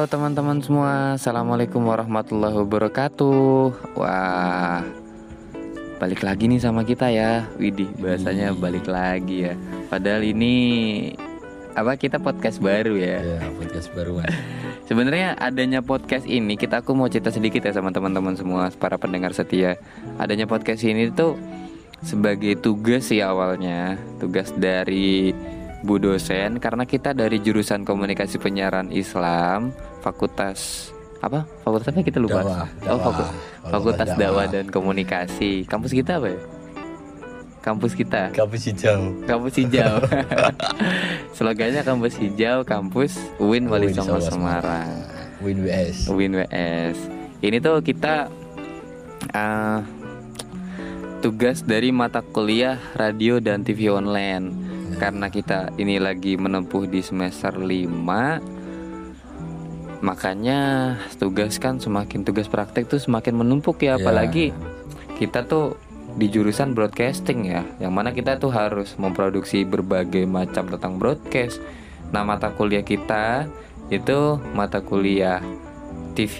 halo teman-teman semua. Assalamualaikum warahmatullahi wabarakatuh. Wah Balik lagi nih sama kita ya. Widih bahasanya balik lagi ya. Padahal ini Apa kita podcast baru ya? Ya, podcast baru. Sebenarnya adanya podcast ini kita aku mau cerita sedikit ya sama teman-teman semua para pendengar setia. Adanya podcast ini tuh sebagai tugas sih awalnya, tugas dari Bu dosen. Karena kita dari jurusan komunikasi penyiaran Islam, Fakultas apa? Fakultas apa kita lupa. Dakwah, oh, dakwah. faku- Fakultas Dakwah. Dakwah dan Komunikasi. Kampus kita apa ya? Kampus kita. Kampus hijau. Kampus hijau. Slogannya kampus hijau, kampus UIN Wali Win Songo Semarang. Win WS. UIN WS. Ini tuh kita uh, tugas dari mata kuliah radio dan TV online. Karena kita ini lagi menempuh di semester 5 Makanya tugas kan semakin tugas praktek tuh semakin menumpuk ya Ya. apalagi kita tuh di jurusan broadcasting ya yang mana kita tuh harus memproduksi berbagai macam tentang broadcast nah mata kuliah kita itu mata kuliah TV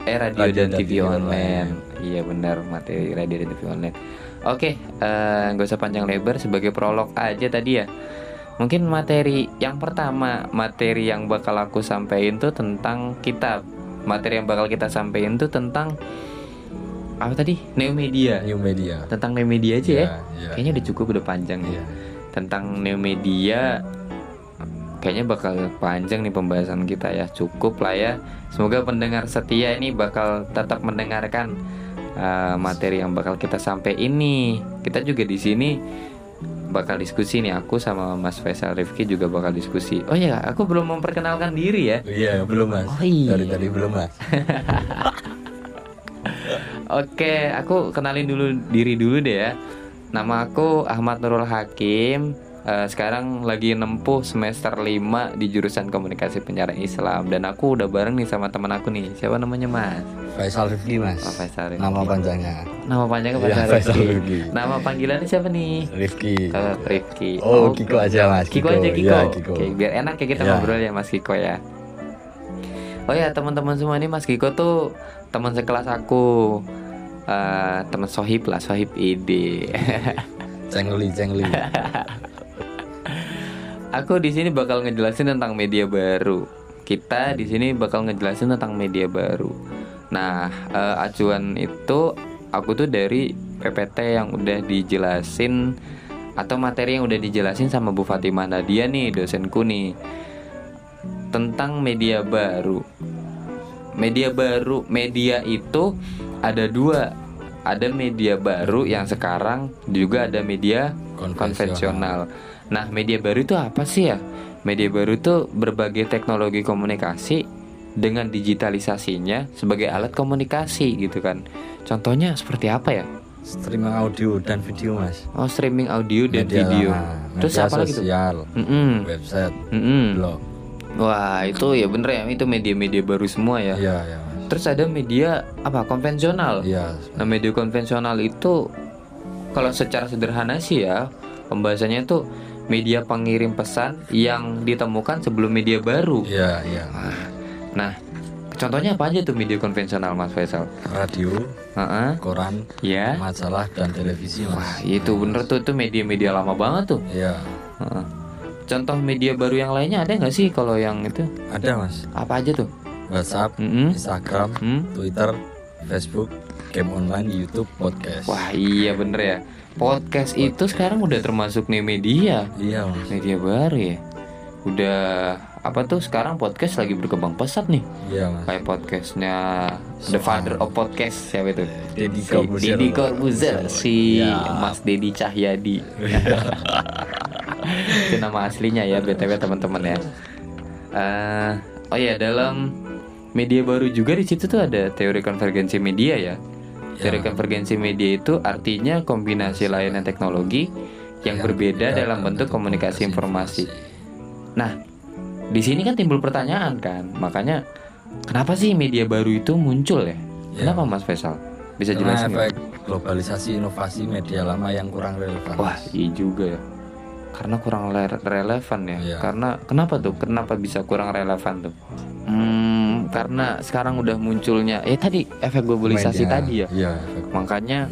eh radio, Radio dan, dan TV, TV online. online. iya benar materi radio dan TV online oke eh, nggak usah panjang lebar sebagai prolog aja tadi ya mungkin materi yang pertama materi yang bakal aku sampaikan tuh tentang kitab. Materi yang bakal kita sampaikan tuh tentang apa tadi? Neomedia. New media. tentang neomedia aja ya. Ya. kayaknya udah cukup udah panjang nih Iya. tentang neomedia kayaknya bakal panjang nih pembahasan kita ya. Cukup lah ya. Semoga pendengar setia ini bakal tetap mendengarkan uh, materi yang bakal kita sampai ini. Kita juga di sini bakal diskusi nih aku sama Mas Faisal Rifki juga bakal diskusi oh ya aku belum memperkenalkan diri ya Iya, belum mas. Oh, iya. Dari tadi belum mas. Oke, aku kenalin dulu diri dulu deh ya. Nama aku Ahmad Nurul Hakim. Eh, sekarang lagi nempuh semester 5 di jurusan Komunikasi Penyiaran Islam dan aku udah bareng nih sama teman aku nih. Siapa namanya, Mas? Faisal Rifki mas. Oh, Faisal Rifki. Nama panjangnya. Nama panjangnya Iya, Faisal Faisal Rifki. Rifki. Nama panggilannya siapa nih? Rifki. Eh, Rifki. Oh, Kiko aja mas. Kiko, aja Kiko. Iya, Kiko. Oke, biar enak ya kita Iya. ngobrol ya Mas Kiko ya. Oh ya teman-teman semua ini Mas Kiko tuh teman sekelas aku. Eh, teman sohib lah, sohib ide. Cengli, cengli. aku di sini bakal ngejelasin tentang media baru. Kita di sini bakal ngejelasin tentang media baru. Nah, eh, acuan itu aku tuh dari PPT yang udah dijelasin atau materi yang udah dijelasin sama Bu Fatimah Nadia nih, dosenku nih. Tentang media baru. Media baru, media itu ada dua. Ada media baru yang sekarang juga ada media konvensional. Nah, media baru itu apa sih ya? Media baru itu berbagai teknologi komunikasi dengan digitalisasinya sebagai alat komunikasi gitu kan. Contohnya seperti apa ya? Streaming audio dan video mas. Oh, streaming audio dan Media video. lama, Terus media apa lagi tuh? sosial, Mm-mm, website, mm-mm. blog. Wah, itu ya bener ya, itu media-media baru semua ya. Iya, iya mas. Terus ada media apa? Konvensional. Iya. Nah, media konvensional itu kalau secara sederhana sih ya, pembahasannya itu media pengirim pesan yang ditemukan sebelum media baru. Iya, iya. Nah, contohnya apa aja tuh media konvensional, Mas Faisal? Radio, Heeh. koran, Ya. majalah dan televisi Wah, mas. itu bener tuh itu media-media lama banget tuh. Iya. Heeh. Contoh media baru yang lainnya ada nggak sih kalau yang itu? Ada mas. Apa aja tuh? WhatsApp, Mm-mm. Instagram, Hmm? Twitter, Facebook, game online, YouTube, podcast. Wah, iya bener ya. Podcast itu sekarang udah termasuk nih media. Iya mas. Media baru ya. Udah apa tuh sekarang podcast lagi berkembang pesat nih. Iya mas. Kayak podcastnya The Father of Podcast siapa itu? Deddy Si Corbuzier. Deddy Corbuzier si Ya. Mas Deddy Cahyadi. Itu nama aslinya ya btw teman-teman ya. Eh, oh ya dalam media baru juga di situ tuh ada teori konvergensi media ya. Teori Ya. konvergensi media itu artinya kombinasi layanan teknologi yang Yang berbeda dalam bentuk komunikasi informasi. Nah, di sini kan timbul pertanyaan kan, makanya kenapa sih media baru itu muncul ya? Ya. Kenapa Mas Faisal? Bisa Karena jelasin efek globalisasi inovasi media lama yang kurang relevan. Wah, iya juga ya. Karena kurang le- relevan ya. Iya. Karena kenapa tuh? Kenapa bisa kurang relevan tuh? Hmm, karena sekarang udah munculnya eh tadi efek globalisasi Media. tadi ya Iya. makanya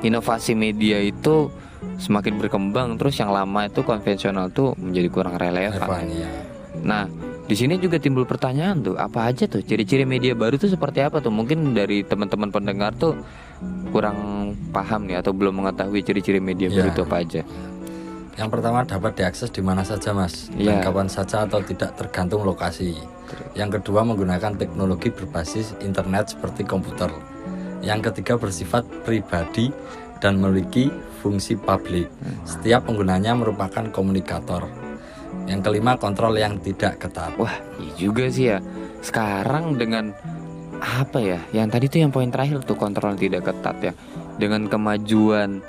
inovasi media itu semakin berkembang terus yang lama itu konvensional tuh menjadi kurang relevan Evan, iya. Nah, di sini juga timbul pertanyaan tuh, apa aja tuh ciri-ciri media baru tuh seperti apa tuh? Mungkin dari teman-teman pendengar tuh kurang paham nih atau belum mengetahui ciri-ciri media baru Ya. itu apa aja. Yang pertama dapat diakses di mana saja mas Iya. dan kapan saja atau tidak tergantung lokasi. Yang kedua menggunakan teknologi berbasis internet seperti komputer. Yang ketiga bersifat pribadi dan memiliki fungsi publik. Setiap penggunanya merupakan komunikator. Yang kelima kontrol yang tidak ketat. Wah, iya juga sih ya. Sekarang dengan apa ya? Yang tadi tuh yang poin terakhir tuh kontrol tidak ketat ya. Dengan kemajuan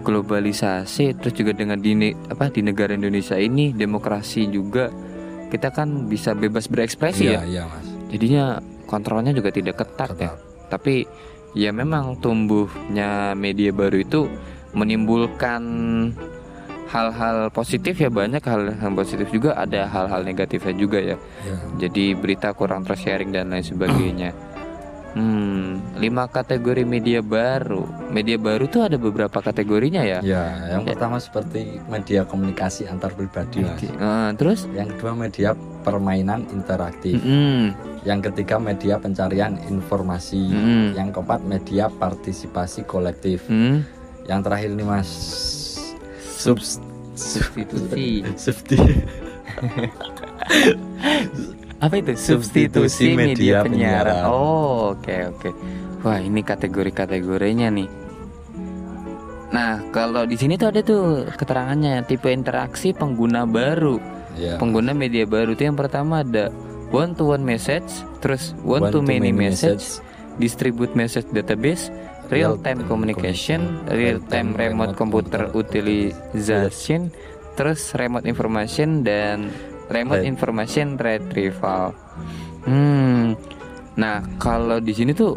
globalisasi terus juga dengan di apa di negara Indonesia ini demokrasi juga kita kan bisa bebas berekspresi ya. Iya iya mas. Jadinya kontrolnya juga tidak ketat, ya. Ketat. Tapi ya memang tumbuhnya media baru itu menimbulkan hal-hal positif ya banyak hal-hal positif juga ada hal-hal negatifnya juga ya. Iya. Jadi berita kurang tersharing dan lain sebagainya. Hmm, lima kategori media baru. Media baru tuh ada beberapa kategorinya ya. Ya, yang Ya. pertama seperti media komunikasi antar pribadi. Eh, terus? Yang kedua media permainan interaktif. Mm-mm. Yang ketiga media pencarian informasi. Mm-mm. Yang keempat media partisipasi kolektif. Hmm, Yang terakhir nih mas subs substitusi. apa itu? Substitusi media penyiaran. oh oke oke. Wah ini kategori kategorinya nih. Nah kalau di sini tuh ada tuh keterangannya tipe interaksi pengguna baru. Ya. pengguna media baru tuh yang pertama ada one to one message terus one, to many, message, distribute message database real time communication real time remote computer. utilization terus remote information dan remote information retrieval. Hmm. Nah kalau di sini tuh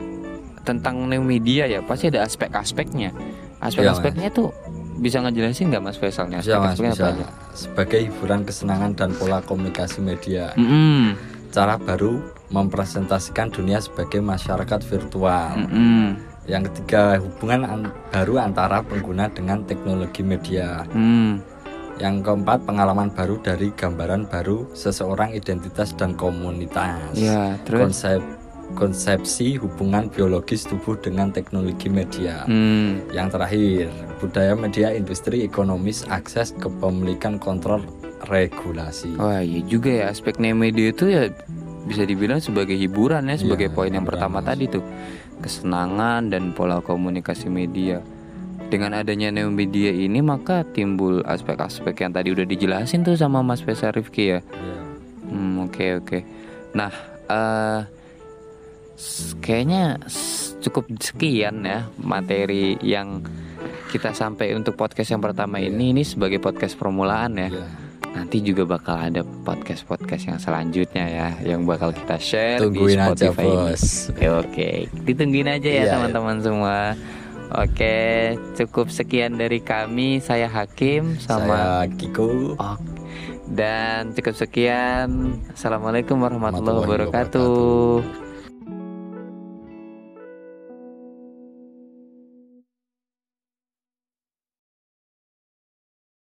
tentang new media ya pasti ada aspek-aspeknya. Aspek-aspeknya tuh bisa ngejelasin nggak mas Faisal nih? Bisa mas bisa. apa aja? Sebagai hiburan kesenangan dan pola komunikasi media. Mm-mm. cara baru mempresentasikan dunia sebagai masyarakat virtual. Mm-mm. yang ketiga hubungan an- baru antara pengguna dengan teknologi media. Mm. Yang keempat, pengalaman baru dari gambaran baru seseorang identitas dan komunitas. Ya, terus Konsep konsepsi hubungan biologis tubuh dengan teknologi media. hmm, Yang terakhir, budaya media industri ekonomis akses kepemilikan kontrol regulasi. wah iya juga ya aspek new media itu ya bisa dibilang sebagai hiburan ya sebagai Iya, poin yang pertama tadi tuh kesenangan dan pola komunikasi media. Dengan adanya new media ini maka timbul aspek-aspek yang tadi udah dijelasin tuh sama Mas Faisal Rifki ya. Ya. Hmm, oke oke. Nah, eh s- kayaknya cukup sekian ya materi yang kita sampai untuk podcast yang pertama Iya. ini ini sebagai podcast permulaan ya. Ya. Nanti juga bakal ada podcast-podcast yang selanjutnya ya yang bakal kita share Tungguin di aja Spotify ini. bos. Oke, oke. ditungguin aja ya Iya. teman-teman semua. Oke, cukup sekian dari kami. Saya Hakim sama Saya Kiko. Oh, dan cukup sekian. Assalamualaikum warahmatullahi Warahmatullahi wabarakatuh.